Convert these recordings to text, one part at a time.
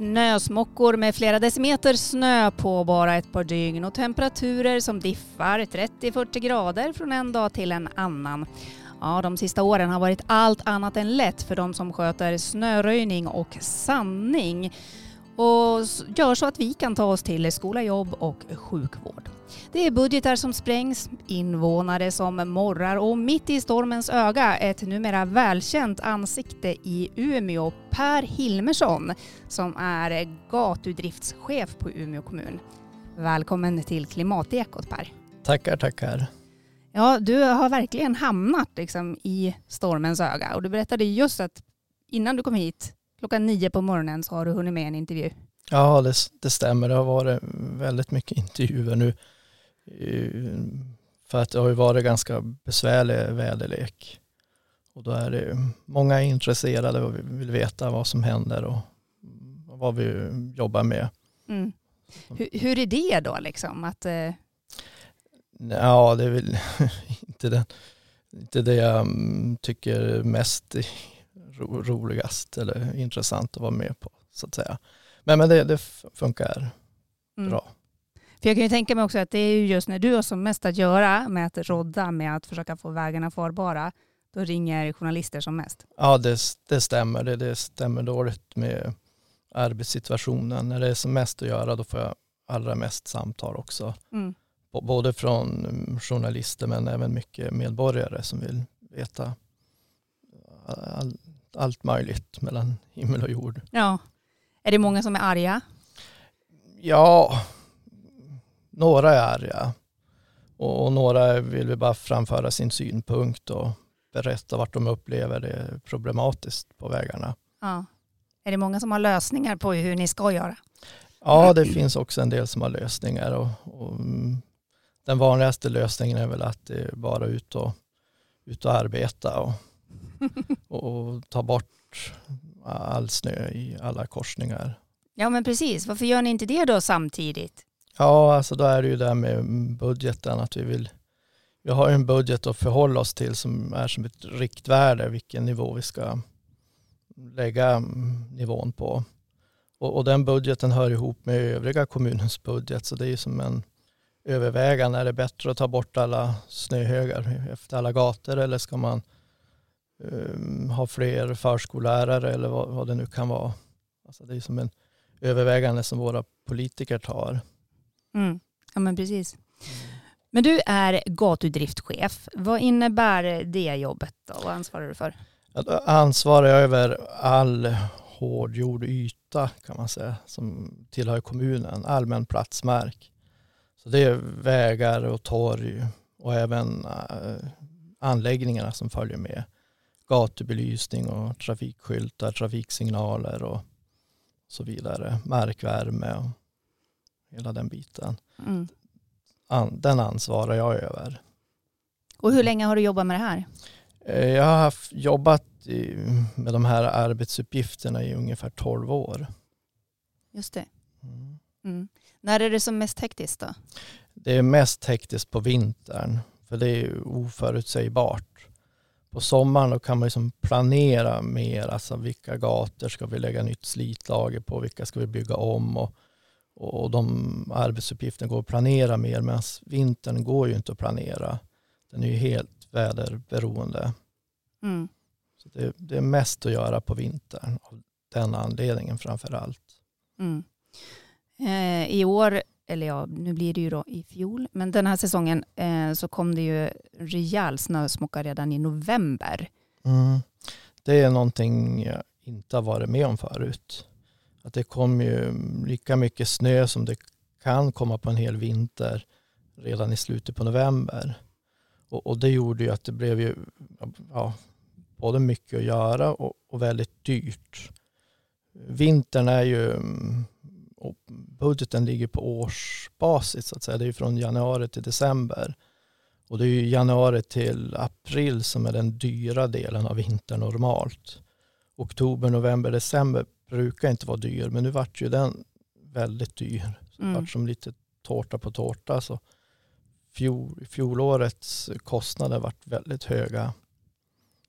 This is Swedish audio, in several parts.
Snösmockor med flera decimeter snö på bara ett par dygn och temperaturer som diffar 30-40 grader från en dag till en annan. Ja, de sista åren har varit allt annat än lätt för de som sköter snöröjning och sandning och gör så att vi kan ta oss till skola, jobb och sjukvård. Det är budgetar som sprängs, invånare som morrar och mitt i stormens öga ett numera välkänt ansikte i Umeå, Per Hilmersson, som är gatudriftschef på Umeå kommun. Välkommen till Klimatekot Per. Tackar, tackar. Ja, du har verkligen hamnat liksom i stormens öga och du berättade just att innan du kom hit klockan nio på morgonen så har du hunnit med en intervju. Ja, det, det stämmer. Det har varit väldigt mycket intervjuer nu. Eh, för att det har ju varit ganska besvärlig väderlek. Och då är det många intresserade och vill veta vad som händer och vad vi jobbar med. Mm. Hur, hur, är det då liksom? Att, eh... Ja, det är väl inte det, inte det jag tycker mest ro, roligast eller intressant att vara med på så att säga. Men, men det, det funkar mm. bra. För jag kan ju tänka mig också att det är ju just när du har som mest att göra med att rodda med att försöka få vägarna farbara, då ringer journalister som mest. Ja, det, det stämmer. Det, det stämmer dåligt med arbetssituationen. När det är som mest att göra, då får jag allra mest samtal också. Mm. Både från journalister men även mycket medborgare som vill veta all, allt möjligt mellan himmel och jord. Ja. Är det många som är arga? Ja, några är arga. Och några vill vi bara framföra sin synpunkt och berätta vart de upplever det problematiskt på vägarna. Ja. Är det många som har lösningar på hur ni ska göra? Ja, det finns också en del som har lösningar. Och, och mm, den vanligaste lösningen är väl att det är bara ut och, ut och arbeta och, och ta bort all snö i alla korsningar. Ja men precis, varför gör ni inte det då samtidigt? Ja, alltså då är det ju det med budgeten att vi vill vi har en budget att förhålla oss till som är som ett riktvärde vilken nivå vi ska lägga nivån på. Och, och den budgeten hör ihop med övriga kommunens budget så det är ju som en övervägande. Är det bättre att ta bort alla snöhögar efter alla gator eller ska man um, ha fler förskollärare eller vad, vad, det nu kan vara. Alltså det är som en övervägande som våra politiker tar. Mm. Ja men precis. Men du är gatudriftschef. Vad innebär det jobbet då? Vad ansvarar du för? Jag ansvarar över all hårdgjord yta kan man säga som tillhör kommunen, allmän platsmark. Så det är vägar och torg och även uh, anläggningarna som följer med. Gatubelysning och trafikskyltar, trafiksignaler och så vidare. Markvärme och hela den biten. Mm. Den ansvarar jag över. Och hur länge har du jobbat med det här? Eh, jag har haft, jobbat med de här arbetsuppgifterna i ungefär 12 år. Just det. Mm. Mm. När är det som mest hektiskt då? Det är mest hektiskt på vintern för det är oförutsägbart. På sommaren kan man liksom planera mer, alltså vilka gator ska vi lägga nytt slitlager på, vilka ska vi bygga om och, och de arbetsuppgifterna går att planera mer medan vintern går ju inte att planera. Den är ju helt väderberoende. Mm. Så det, det, är mest att göra på vintern av den anledningen framför allt. Mm. Eh, I år, eller ja, nu blir det ju då i fjol, men den här säsongen eh, så kom det ju rejäl snösmocka redan i november. Mm. Det är någonting jag inte har varit med om förut. Att det kom ju lika mycket snö som det kan komma på en hel vinter redan i slutet på november. Och, och det gjorde ju att det blev ju ja, både mycket att göra och, och väldigt dyrt. Vintern är ju mm, och budgeten ligger på årsbasis så att säga. Det är från januari till december. Och det är januari till april som är den dyra delen av vintern normalt. Oktober, november, december brukar inte vara dyr men nu vart ju den väldigt dyr. Så mm. vart som lite tårta på tårta. Så fjol, fjolårets kostnader vart väldigt höga.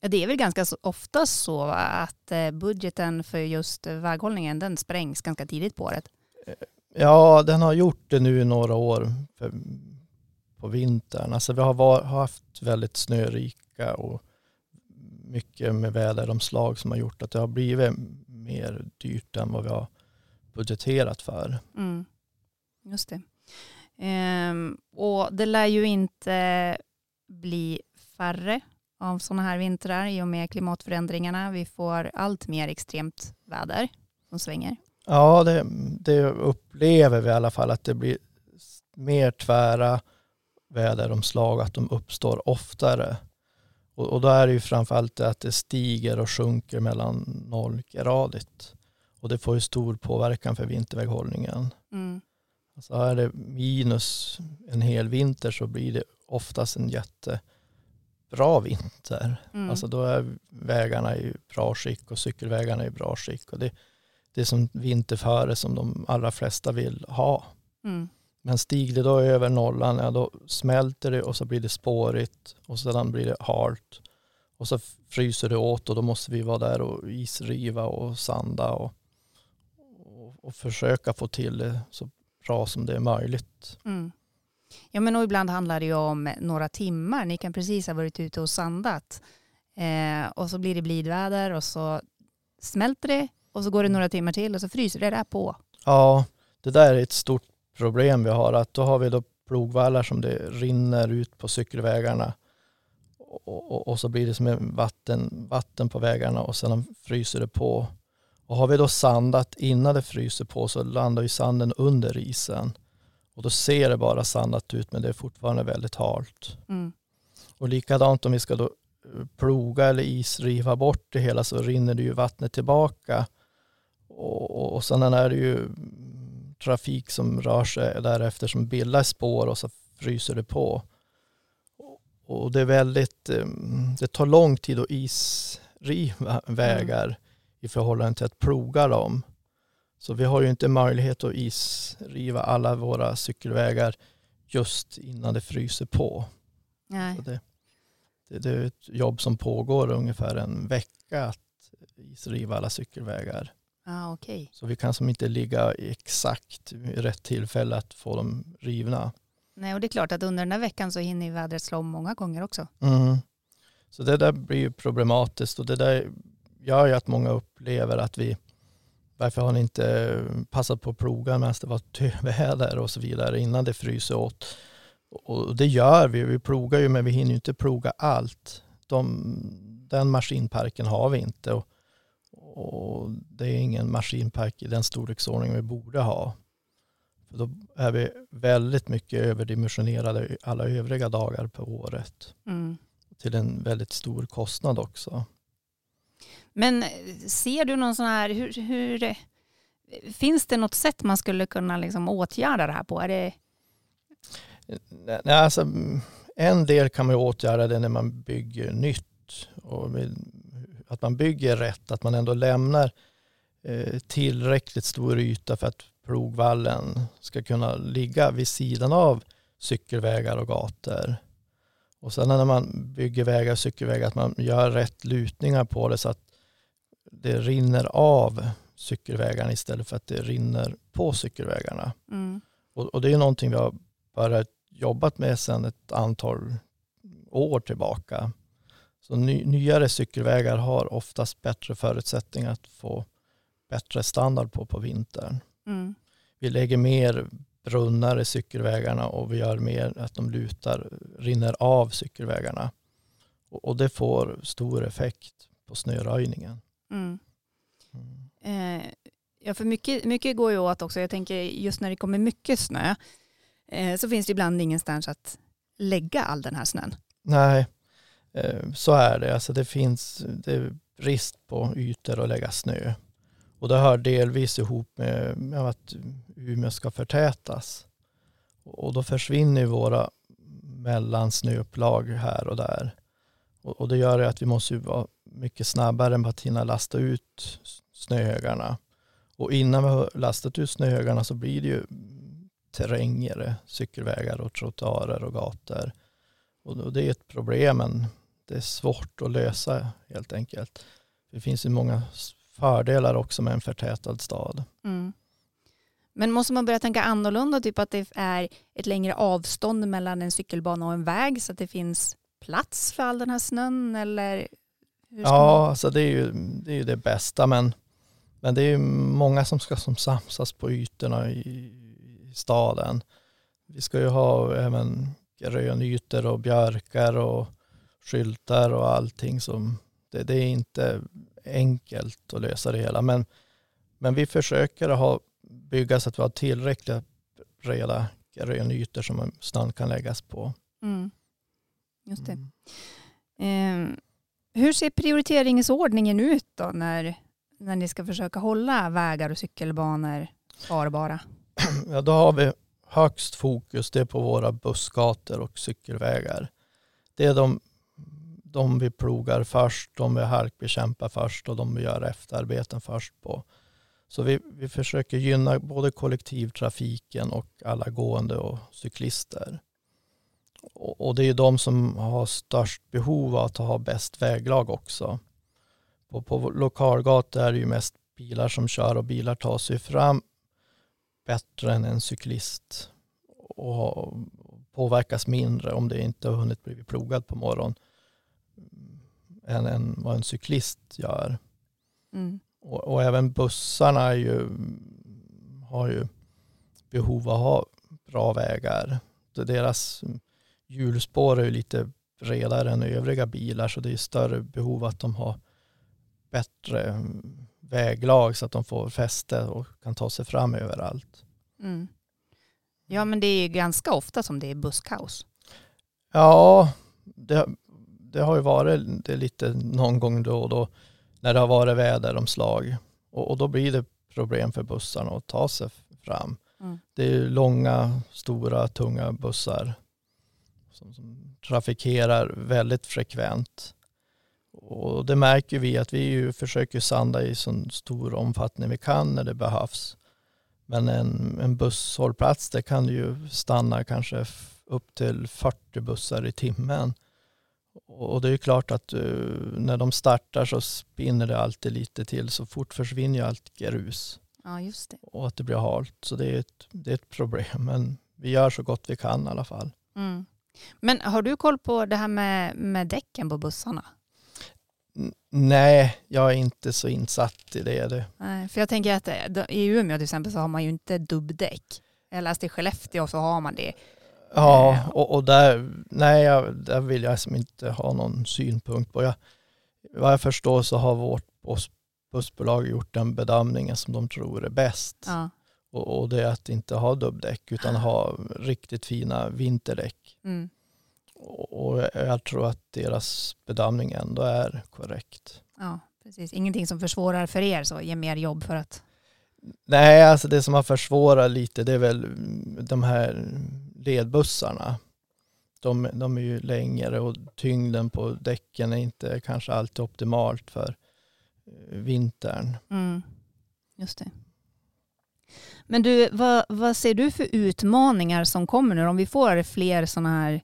Ja, det är väl ganska ofta så att eh, budgeten för just väghållningen den sprängs ganska tidigt på året. Ja, den har gjort det nu i några år för, på vintern. Alltså vi har var, haft väldigt snörika och mycket med väderomslag som har gjort att det har blivit mer dyrt än vad vi har budgeterat för. Mm. Just det. Ehm, och det lär ju inte bli färre av sådana här vintrar i och med klimatförändringarna. Vi får allt mer extremt väder som svänger. Ja, det, det upplever vi i alla fall att det blir mer tvära väderomslag, att de uppstår oftare. Och, och då är det ju framförallt det att det stiger och sjunker mellan nollgradigt. Och det får ju stor påverkan för vinterväghållningen. Mm. Alltså är det minus en hel vinter så blir det oftast en jättebra vinter. Mm. Alltså då är vägarna i bra skick och cykelvägarna i bra skick. Och det, det som vinterföre som de allra flesta vill ha. Mm. Men stiger det då över nollan, ja, då smälter det och så blir det spårigt och sedan blir det halt. Och så fryser det åt och då måste vi vara där och isriva och sanda och, och, och försöka få till det så bra som det är möjligt. Mm. Ja men och ibland handlar det ju om några timmar. Ni kan precis ha varit ute och sandat eh, och så blir det blidväder och så smälter det och så går det några timmar till och så fryser det där på. Ja, det där är ett stort problem vi har. Att då har vi då plogvallar som det rinner ut på cykelvägarna och, och, och så blir det som en vatten, vatten på vägarna och sedan fryser det på. Och har vi då sandat innan det fryser på så landar ju sanden under isen. Och då ser det bara sandat ut men det är fortfarande väldigt halt. Mm. Och likadant om vi ska då ploga eller isriva bort det hela så rinner det ju vattnet tillbaka. Och, och, sen är det ju trafik som rör sig därefter som bildar spår och så fryser det på. Och det är väldigt, eh, det tar lång tid att isriva vägar i förhållande till att ploga dem. Så vi har ju inte möjlighet att isriva alla våra cykelvägar just innan det fryser på. Nej. Det, det, det är ett jobb som pågår ungefär en vecka att isriva alla cykelvägar. Ah, okej. Så vi kan som inte ligga exakt rätt tillfälle att få dem rivna. Nej, och det är klart att under den här veckan så hinner vädret slå om många gånger också. Mm. Så det där blir ju problematiskt och det där gör ju att många upplever att vi varför har ni inte passat på att ploga medan det var töväder och så vidare innan det fryser åt. Och det gör vi, vi plogar ju men vi hinner ju inte ploga allt. De, den maskinparken har vi inte och, och det är ingen maskinpark i den storleksordning vi borde ha. För då är vi väldigt mycket överdimensionerade alla övriga dagar på året. Mm. Till en väldigt stor kostnad också. Men ser du någon sån här, hur, hur, finns det något sätt man skulle kunna liksom åtgärda det här på? Är det, Nej, alltså, en del kan man åtgärda det när man bygger nytt. Och att man bygger rätt, att man ändå lämnar eh, tillräckligt stor yta för att plogvallen ska kunna ligga vid sidan av cykelvägar och gator. Och sen när man bygger vägar och cykelvägar att man gör rätt lutningar på det så att det rinner av cykelvägarna istället för att det rinner på cykelvägarna. mm. Och, och det är någonting vi har börjat jobbat med sedan ett antal år tillbaka. Så ny, nyare cykelvägar har oftast bättre förutsättningar att få bättre standard på på vintern. Mm. Vi lägger mer brunnar i cykelvägarna och vi gör mer att de lutar, rinner av cykelvägarna. Och, och det får stor effekt på snöröjningen. Mm. Mm. Eh, ja, för mycket, mycket går ju åt också. Jag tänker just när det kommer mycket snö eh, så finns det ibland ingenstans att lägga all den här snön. Nej, Eh, så är det. Alltså det finns det är brist på ytor att lägga snö. Och det hör delvis ihop med, med att Umeå ska förtätas. Och då försvinner våra mellansnöupplag här och där. Och, och det gör att vi måste vara mycket snabbare än att hinna lasta ut snöhögarna. Och innan vi har lastat ut snöhögarna så blir det ju terrängare cykelvägar och trottoarer och gator. Och det är ett problem en det är svårt att lösa helt enkelt. Det finns ju många fördelar också med en förtätad stad. Mm. Men måste man börja tänka annorlunda, typ att det är ett längre avstånd mellan en cykelbana och en väg så att det finns plats för all den här snön eller? ja, man... alltså det är, ju, det är ju det bästa men, men det är ju många som ska som samsas på ytorna i, i staden. Vi ska ju ha även grönytor och björkar och skyltar och allting som det, det, är inte enkelt att lösa det hela men, men vi försöker ha bygga så att vi har tillräckligt breda grönytor som snön kan läggas på. Mm. Just det. Mm. Eh, hur ser prioriteringsordningen ut då när, när ni ska försöka hålla vägar och cykelbanor farbara? Ja, då har vi högst fokus det på våra bussgator och cykelvägar. Det är de, de vi plogar först, de vi halkbekämpar först och de vi gör efterarbeten först på. Så vi, vi försöker gynna både kollektivtrafiken och alla gående och cyklister. Och, och det är de som har störst behov av att ha bäst väglag också. På, på lokalgator är det ju mest bilar som kör och bilar tar sig fram bättre än en cyklist och påverkas mindre om det inte har hunnit bli plogad på morgonen än, än vad en cyklist gör. Mm. Och, och, även bussarna ju, har ju behov av att ha bra vägar. Deras hjulspår är ju lite bredare än övriga bilar så det är större behov att de har bättre väglag så att de får fäste och kan ta sig fram överallt. Mm. Ja men det är ju ganska ofta som det är busskaos. Ja, det, det har ju varit det lite någon gång då och då när det har varit väderomslag. Och, och då blir det problem för bussarna att ta sig fram. Mm. Det är långa, stora, tunga bussar som, som, trafikerar väldigt frekvent. Och det märker vi att vi ju försöker sanda i så stor omfattning vi kan när det behövs. Men en, en busshållplats det kan ju stanna kanske upp till 40 bussar i timmen. Och det är klart att uh, när de startar så spinner det alltid lite till så fort försvinner ju allt grus. Ja, just det. Och att det blir halt. Så det är, ett, det är ett problem. Men vi gör så gott vi kan i alla fall. Mm. Men har du koll på det här med, med däcken på bussarna? Nej, jag är inte så insatt i det. det. Nej, för jag tänker att eh, i Umeå till exempel så har man ju inte dubbdäck. Jag läste i Skellefteå så har man det. Ja, eh, och, och där, nej, där vill jag liksom inte ha någon synpunkt på. Jag, vad jag förstår så har vårt bussbolag gjort den bedömningen som de tror är bäst. Ja. Och, och, det är att inte ha dubbdäck utan ha riktigt fina vinterdäck. Mm. Och, och jag tror att deras bedömning ändå är korrekt. Ja, precis. Ingenting som försvårar för er så, ger mer jobb för att Nej, alltså det som har försvårat lite det är väl de här ledbussarna. De, de är ju längre och tyngden på däcken är inte kanske alltid optimalt för eh, vintern. Mm. Just det. Men du, vad, vad ser du för utmaningar som kommer nu om vi får fler sådana här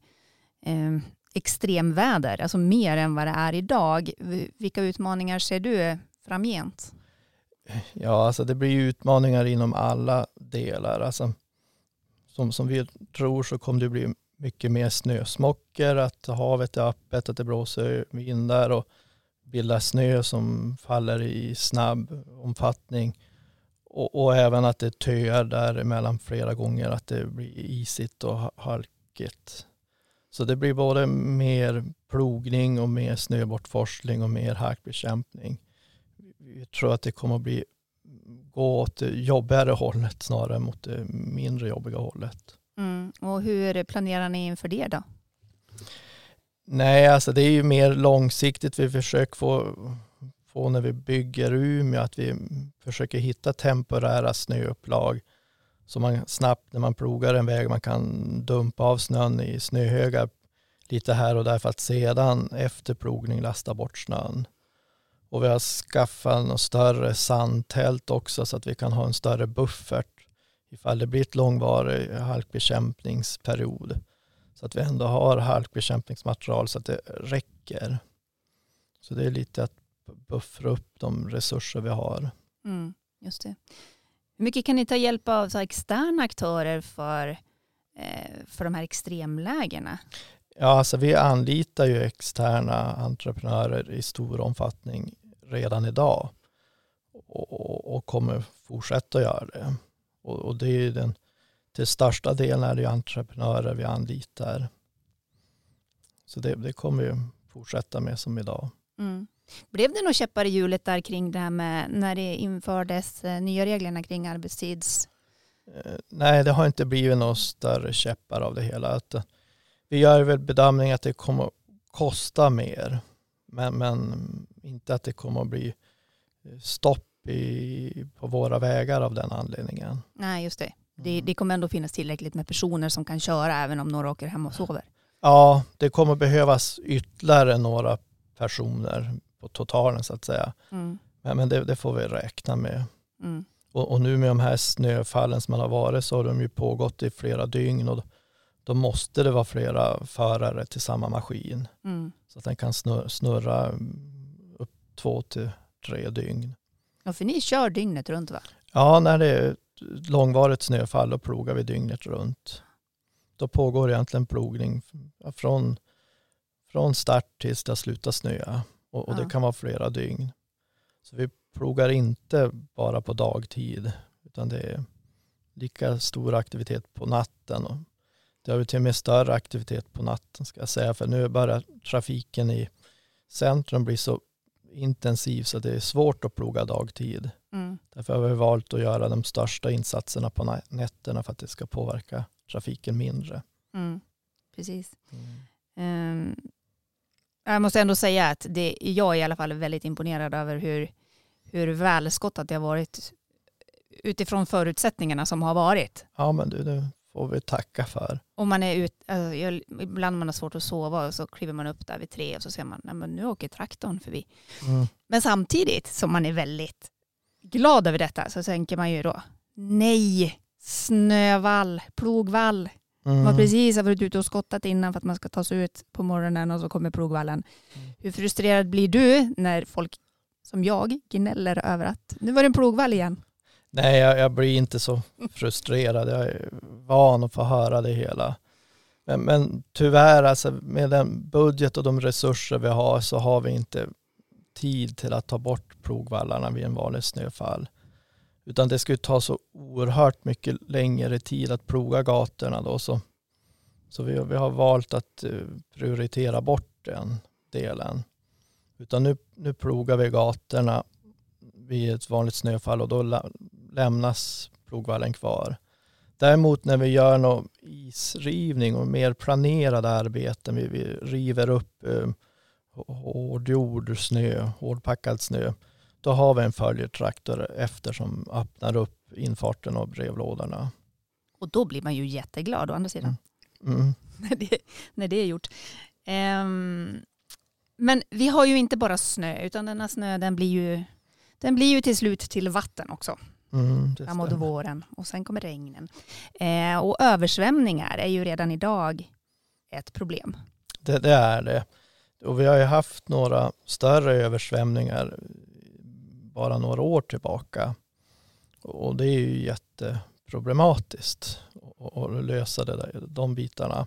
eh, extremväder, alltså mer än vad det är idag. Vilka utmaningar ser du framgent? Ja, alltså det blir utmaningar inom alla delar. Alltså, som, som vi tror så kommer det bli mycket mer snösmockor, att havet är öppet, att det blåser vindar och bildar snö som faller i snabb omfattning. Och, och även att det töar däremellan flera gånger, att det blir isigt och halkigt. Så det blir både mer plogning och mer snöbortforsling och mer halkbekämpning. Vi tror att det kommer att bli gå åt det jobbigare hållet snarare mot det mindre jobbiga hållet. Mm. Och hur planerar ni inför det då? Nej, alltså det är ju mer långsiktigt. Vi försöker få, få när vi bygger Umeå att vi försöker hitta temporära snöupplag så man snabbt när man plogar en väg man kan dumpa av snön i snöhögar lite här och där för att sedan efter plogning lasta bort snön. Och vi har skaffat något större sandtält också så att vi kan ha en större buffert ifall det blir ett långvarig halkbekämpningsperiod. Så att vi ändå har halkbekämpningsmaterial så att det räcker. Så det är lite att buffra upp de resurser vi har. Mm, just det. Hur mycket kan ni ta hjälp av så externa aktörer för, eh, för de här extremlägena? Ja, alltså vi anlitar ju externa entreprenörer i stor omfattning redan idag och, och kommer fortsätta göra det. Och, och det är den, till största delen är det ju entreprenörer vi anlitar. Så det, det kommer ju fortsätta med som idag. Mm. Blev det några käppar i hjulet där kring det här med när det infördes eh, nya reglerna kring arbetstids... Eh, nej, det har inte blivit några större käppar av det hela. Att, eh, vi gör väl bedömning att det kommer att kosta mer, men, men inte att det kommer att bli stopp i, på våra vägar av den anledningen. Nej, just det. Det, mm. det kommer ändå finnas tillräckligt med personer som kan köra även om några åker hem och sover. Ja, det kommer behövas ytterligare några personer på totalen så att säga. Mm. Men, men det, det, får vi räkna med. Mm. Och, och, nu med de här snöfallen som har varit så har de ju pågått i flera dygn och då måste det vara flera förare till samma maskin. Mm. Så att den kan snurra, två till tre dygn. Ja, för ni kör dygnet runt va? Ja, när det är långvarigt snöfall då plogar vi dygnet runt. Då pågår egentligen plogning från, från start tills det har slutat snöa. Och, och ja. det kan vara flera dygn. Så vi plogar inte bara på dagtid utan det är lika stor aktivitet på natten. Och det har vi till och med större aktivitet på natten ska jag säga. För nu börjar trafiken i centrum bli så intensiv så det är svårt att ploga dagtid. Mm. Därför har vi valt att göra de största insatserna på nätterna för att det ska påverka trafiken mindre. Mm. Precis. Um, jag måste ändå säga att det, jag är i alla fall väldigt imponerad över hur, hur välskottat det har varit utifrån förutsättningarna som har varit. Ja men du, det får vi tacka för. Om man är ut, alltså, ibland man har svårt att sova och så kliver man upp där vid tre och så ser man, att nu åker traktorn förbi. Mm. Men samtidigt som man är väldigt glad över detta så tänker man ju då, nej, snövall, plogvall. Mm. Man precis har varit ute och skottat innan för att man ska ta sig ut på morgonen och så kommer plogvallen. Mm. Hur frustrerad blir du när folk som jag gnäller över att nu var det en plogvall igen? Nej, jag, jag, blir inte så frustrerad. Jag är van att få höra det hela. Men, men tyvärr, alltså, med den budget och de resurser vi har så har vi inte tid till att ta bort plogvallarna vid en vanlig snöfall. Utan det skulle ta så oerhört mycket längre tid att ploga gatorna då. Så, så vi, vi har valt att eh, prioritera bort den delen. Utan nu, nu plogar vi gatorna vid ett vanligt snöfall och då lämnas plogvallen kvar. Däremot när vi gör någon isrivning och mer planerade arbeten, vi, vi river upp eh, hårdjord, snö, hårdpackad snö, då har vi en följetraktor efter som öppnar upp infarten av brevlådorna. Och då blir man ju jätteglad å andra sidan. Mm. Mm. när, det, när det är gjort. Um, men vi har ju inte bara snö, utan denna snö den blir ju, den blir ju till slut till vatten också. Mm, framåt våren och sen kommer regnen. Eh, och översvämningar är ju redan idag ett problem. Det, det, är det. Och vi har ju haft några större översvämningar bara några år tillbaka. Och det är ju jätteproblematiskt att lösa det där, de bitarna.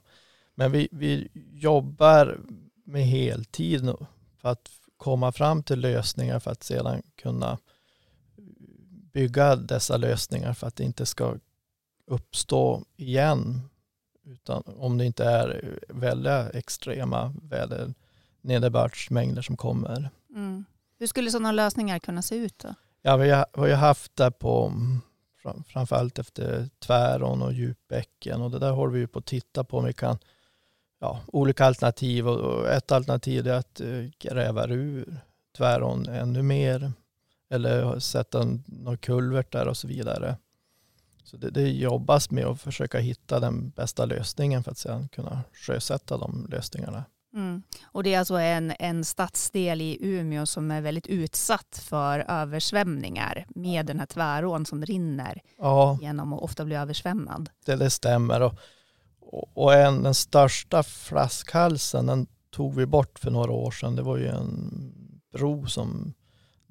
Men vi, vi jobbar med heltid nu för att komma fram till lösningar för att sedan kunna bygga dessa lösningar för att det inte ska uppstå igen. Utan om det inte är väldigt extrema väder, nederbördsmängder som kommer. Mm. Hur skulle sådana lösningar kunna se ut då? Ja, vi har ju haft det på framförallt efter Tvärån och Djupbäcken och det där håller vi på att titta på om vi kan ja, olika alternativ och ett alternativ är att eh, gräva ur Tvärån ännu mer eller sätta någon kulvert där och så vidare. Så det, det jobbas med att försöka hitta den bästa lösningen för att sedan kunna sjösätta de lösningarna. Mm. Och det är alltså en, en stadsdel i Umeå som är väldigt utsatt för översvämningar med den här tvärån som rinner ja. genom och ofta blir översvämmad. Det, det stämmer. Och, och en, den största flaskhalsen den tog vi bort för några år sedan. Det var ju en bro som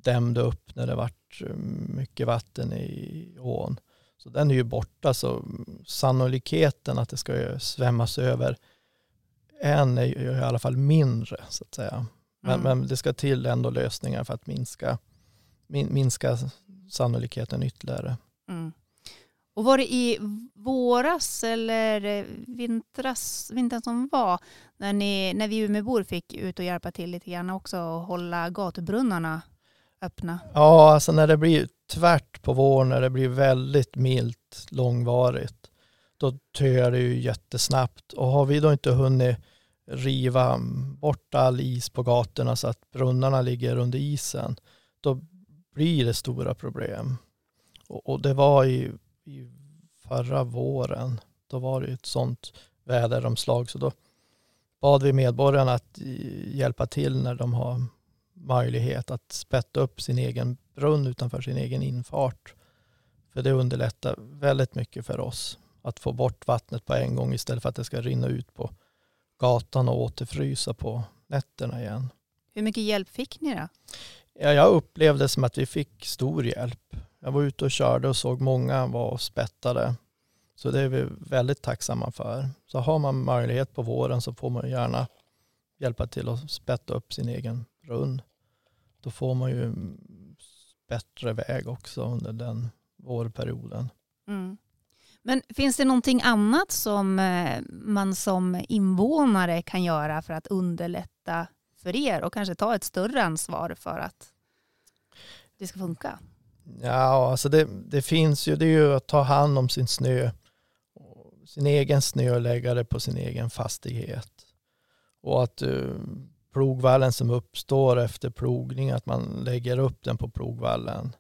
dämde upp när det vart eh, mycket vatten i ån. Så den är ju borta så sannolikheten att det ska svämmas över en är ju i alla fall mindre så att säga. Men, mm. men det ska till ändå lösningar för att minska, min, minska sannolikheten ytterligare. Mm. Och var det i våras eller vintras, vintern som var när, ni, när vi Umebor fick ut och hjälpa till lite grann också och hålla gatubrunnarna öppna? Ja, alltså när det blir tvärt på våren, när det blir väldigt milt, långvarigt, då töar det ju jättesnabbt. Och har vi då inte hunnit riva bort all is på gatorna så att brunnarna ligger under isen, då blir det stora problem. Och, och det var i, i förra våren, då var det ett sånt väderomslag så då bad vi medborgarna att hjälpa till när de har möjlighet att spätta upp sin egen brunn utanför sin egen infart. För det underlättar väldigt mycket för oss att få bort vattnet på en gång istället för att det ska rinna ut på gatan och återfrysa på nätterna igen. Hur mycket hjälp fick ni då? Ja, jag upplevde som att vi fick stor hjälp. Jag var ute och körde och såg många var och spättade. Så det är vi väldigt tacksamma för. Så har man möjlighet på våren så får man gärna hjälpa till att spätta upp sin egen brunn. Då får man ju bättre väg också under den vårperioden. Mm. Men finns det någonting annat som eh, man som invånare kan göra för att underlätta för er och kanske ta ett större ansvar för att det ska funka? Ja, alltså det, det finns ju, det är ju att ta hand om sin snö, sin egen snö och lägga det på sin egen fastighet. Och att uh, plogvallen som uppstår efter plogning, att man lägger upp den på plogvallen.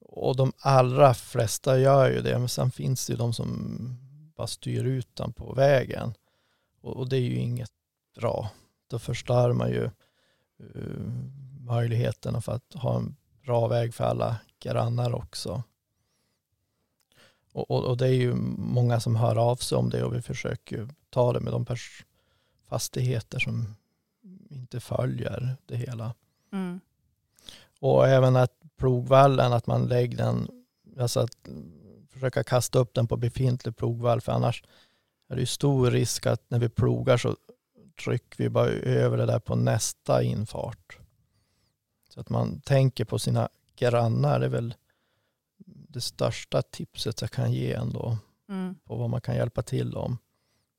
Och de allra flesta gör ju det, men sen finns det ju de som bara styr ut den på vägen. Och, och det är ju inget bra. Då förstör man ju uh, möjligheterna för att ha en bra väg för alla grannar också. Och, och, och, det är ju många som hör av sig om det och vi försöker ta det med de fastigheter som inte följer det hela. Mm. Och även att plogvallen, att man lägger den, alltså att försöka kasta upp den på befintlig plogvall, för annars är det stor risk att när vi plogar så trycker vi bara över det där på nästa infart. Så att man tänker på sina grannar, det är väl det största tipset jag kan ge ändå. Mm. På vad man kan hjälpa till om.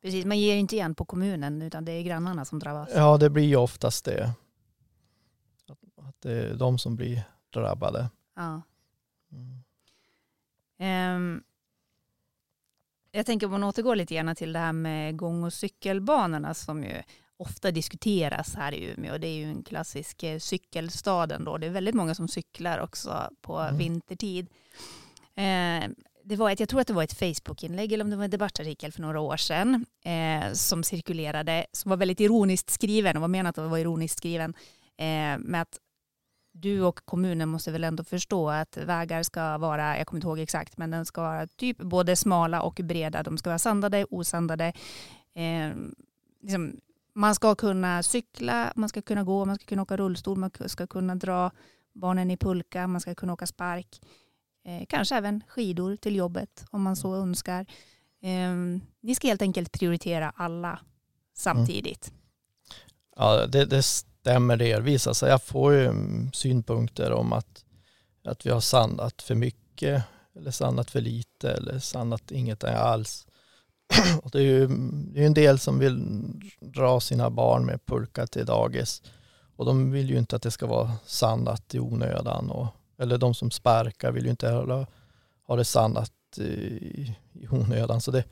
Precis, man ger inte igen på kommunen utan det är grannarna som drabbas. Ja, det blir ju oftast det. Att, det är de som blir drabbade. Ja. Mm. Um, jag tänker om man återgår lite grann till det här med gång och cykelbanorna som ju ofta diskuteras här i Umeå. Det är ju en klassisk eh, cykelstaden då. Det är väldigt många som cyklar också på mm. vintertid. Eh, det var ett, jag tror att det var ett Facebook-inlägg eller om det var en debattartikel för några år sedan eh, som cirkulerade, som var väldigt ironiskt skriven och var menat att vara ironiskt skriven eh, med att du och kommunen måste väl ändå förstå att vägar ska vara, jag kommer inte ihåg exakt, men den ska vara typ både smala och breda. De ska vara sandade, osandade. Eh, liksom, man ska kunna cykla, man ska kunna gå, man ska kunna åka rullstol, man ska kunna dra barnen i pulka, man ska kunna åka spark. Eh, kanske även skidor till jobbet om man så önskar. Eh, ni ska helt enkelt prioritera alla samtidigt. Mm. Ja, det, det stämmer delvis. Alltså jag får ju synpunkter om att, att vi har sandat för mycket eller sandat för lite eller sandat inget alls. Och det är ju det är en del som vill dra sina barn med pulka till dagis och de vill ju inte att det ska vara sandat i onödan. Och, eller de som sparkar vill ju inte heller ha det sannat i, i onödan. Så det,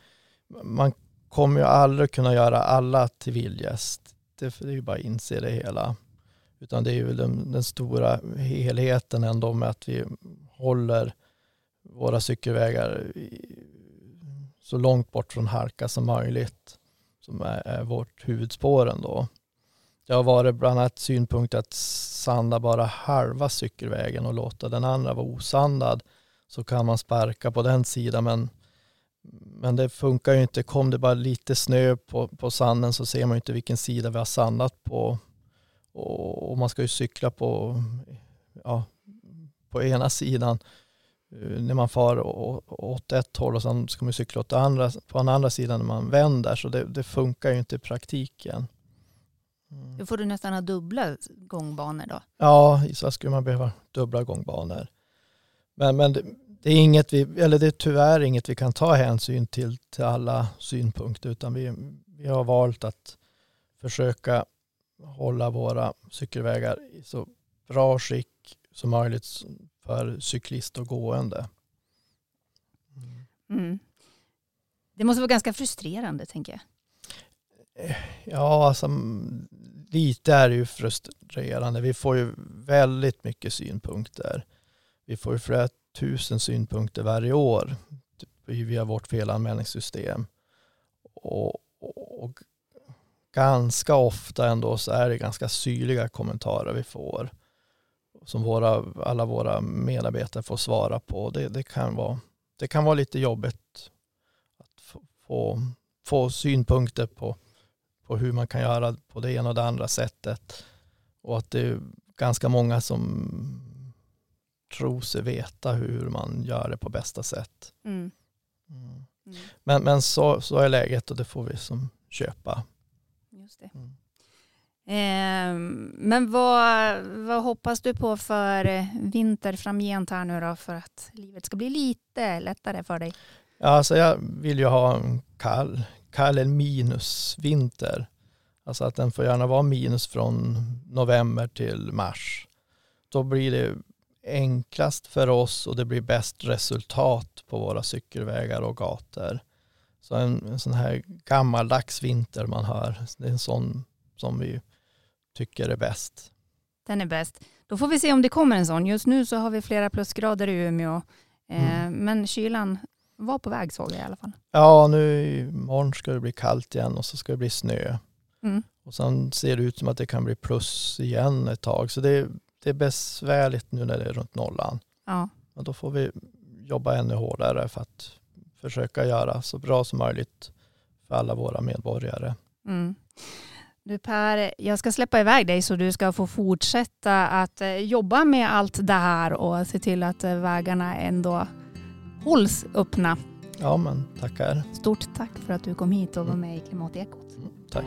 man kommer ju aldrig kunna göra alla till viljes. Det, det är ju bara att inse det hela. Utan det är ju den, den stora helheten ändå med att vi håller våra cykelvägar så långt bort från halka som möjligt. Som är, är vårt huvudspår ändå. Det har varit bland annat synpunkt att sanda bara halva cykelvägen och låta den andra vara osandad. Så kan man sparka på den sidan men Men det funkar ju inte. Kom det bara lite snö på, på sanden så ser man ju inte vilken sida vi har sandat på. Och, och man ska ju cykla på, ja, på ena sidan eh, när man far åt ett håll och sen ska man cykla åt andra, på den andra sidan när man vänder. Så det, det funkar ju inte i praktiken. Mm. Då får du nästan ha dubbla gångbanor då? Ja, så skulle man behöva dubbla gångbanor. Men, men det, det, är inget vi, eller det är tyvärr inget vi kan ta hänsyn till till alla synpunkter utan vi, vi har valt att försöka hålla våra cykelvägar i så bra skick som möjligt för cyklist och gående. Mm. Det måste vara ganska frustrerande tänker jag. Ja, alltså, lite är det ju frustrerande. Vi får ju väldigt mycket synpunkter. Vi får ju flera tusen synpunkter varje år typ via vårt felanmälningssystem. Och, och, och ganska ofta ändå så är det ganska syrliga kommentarer vi får. Som våra, alla våra medarbetare får svara på. Det, det, kan, vara, det kan vara lite jobbigt att få, få, få synpunkter på på hur man kan göra på det ena och det andra sättet. Och att det är ganska många som tror sig veta hur man gör det på bästa sätt. Mm. Mm. Mm. Men, men så, så är läget och det får vi som köpa. Just det. Eh, men vad, vad hoppas du på för vinter framgent här nu då för att livet ska bli lite lättare för dig? Ja, alltså jag vill ju ha en kall, kall eller minusvinter. Alltså att den får gärna vara minus från november till mars. Då blir det enklast för oss och det blir bäst resultat på våra cykelvägar och gator. Så en, en sån här gammaldags vinter man har, det är en sån som vi tycker är bäst. Den är bäst. Då får vi se om det kommer en sån. Just nu så har vi flera plusgrader i Umeå. Eh, mm. Men kylan var på väg såg jag i alla fall. Ja, nu imorgon ska det bli kallt igen och så ska det bli snö. Mm. Och sen ser det ut som att det kan bli plus igen ett tag. Så det, det är besvärligt nu när det är runt nollan. Ja. Och då får vi jobba ännu hårdare för att försöka göra så bra som möjligt för alla våra medborgare. Mm. Du Per, jag ska släppa iväg dig så du ska få fortsätta att eh, jobba med allt det här och se till att eh, vägarna ändå hålls öppna. Ja, men tackar. Stort tack för att du kom hit och var med i Klimatekot. Mm, tack.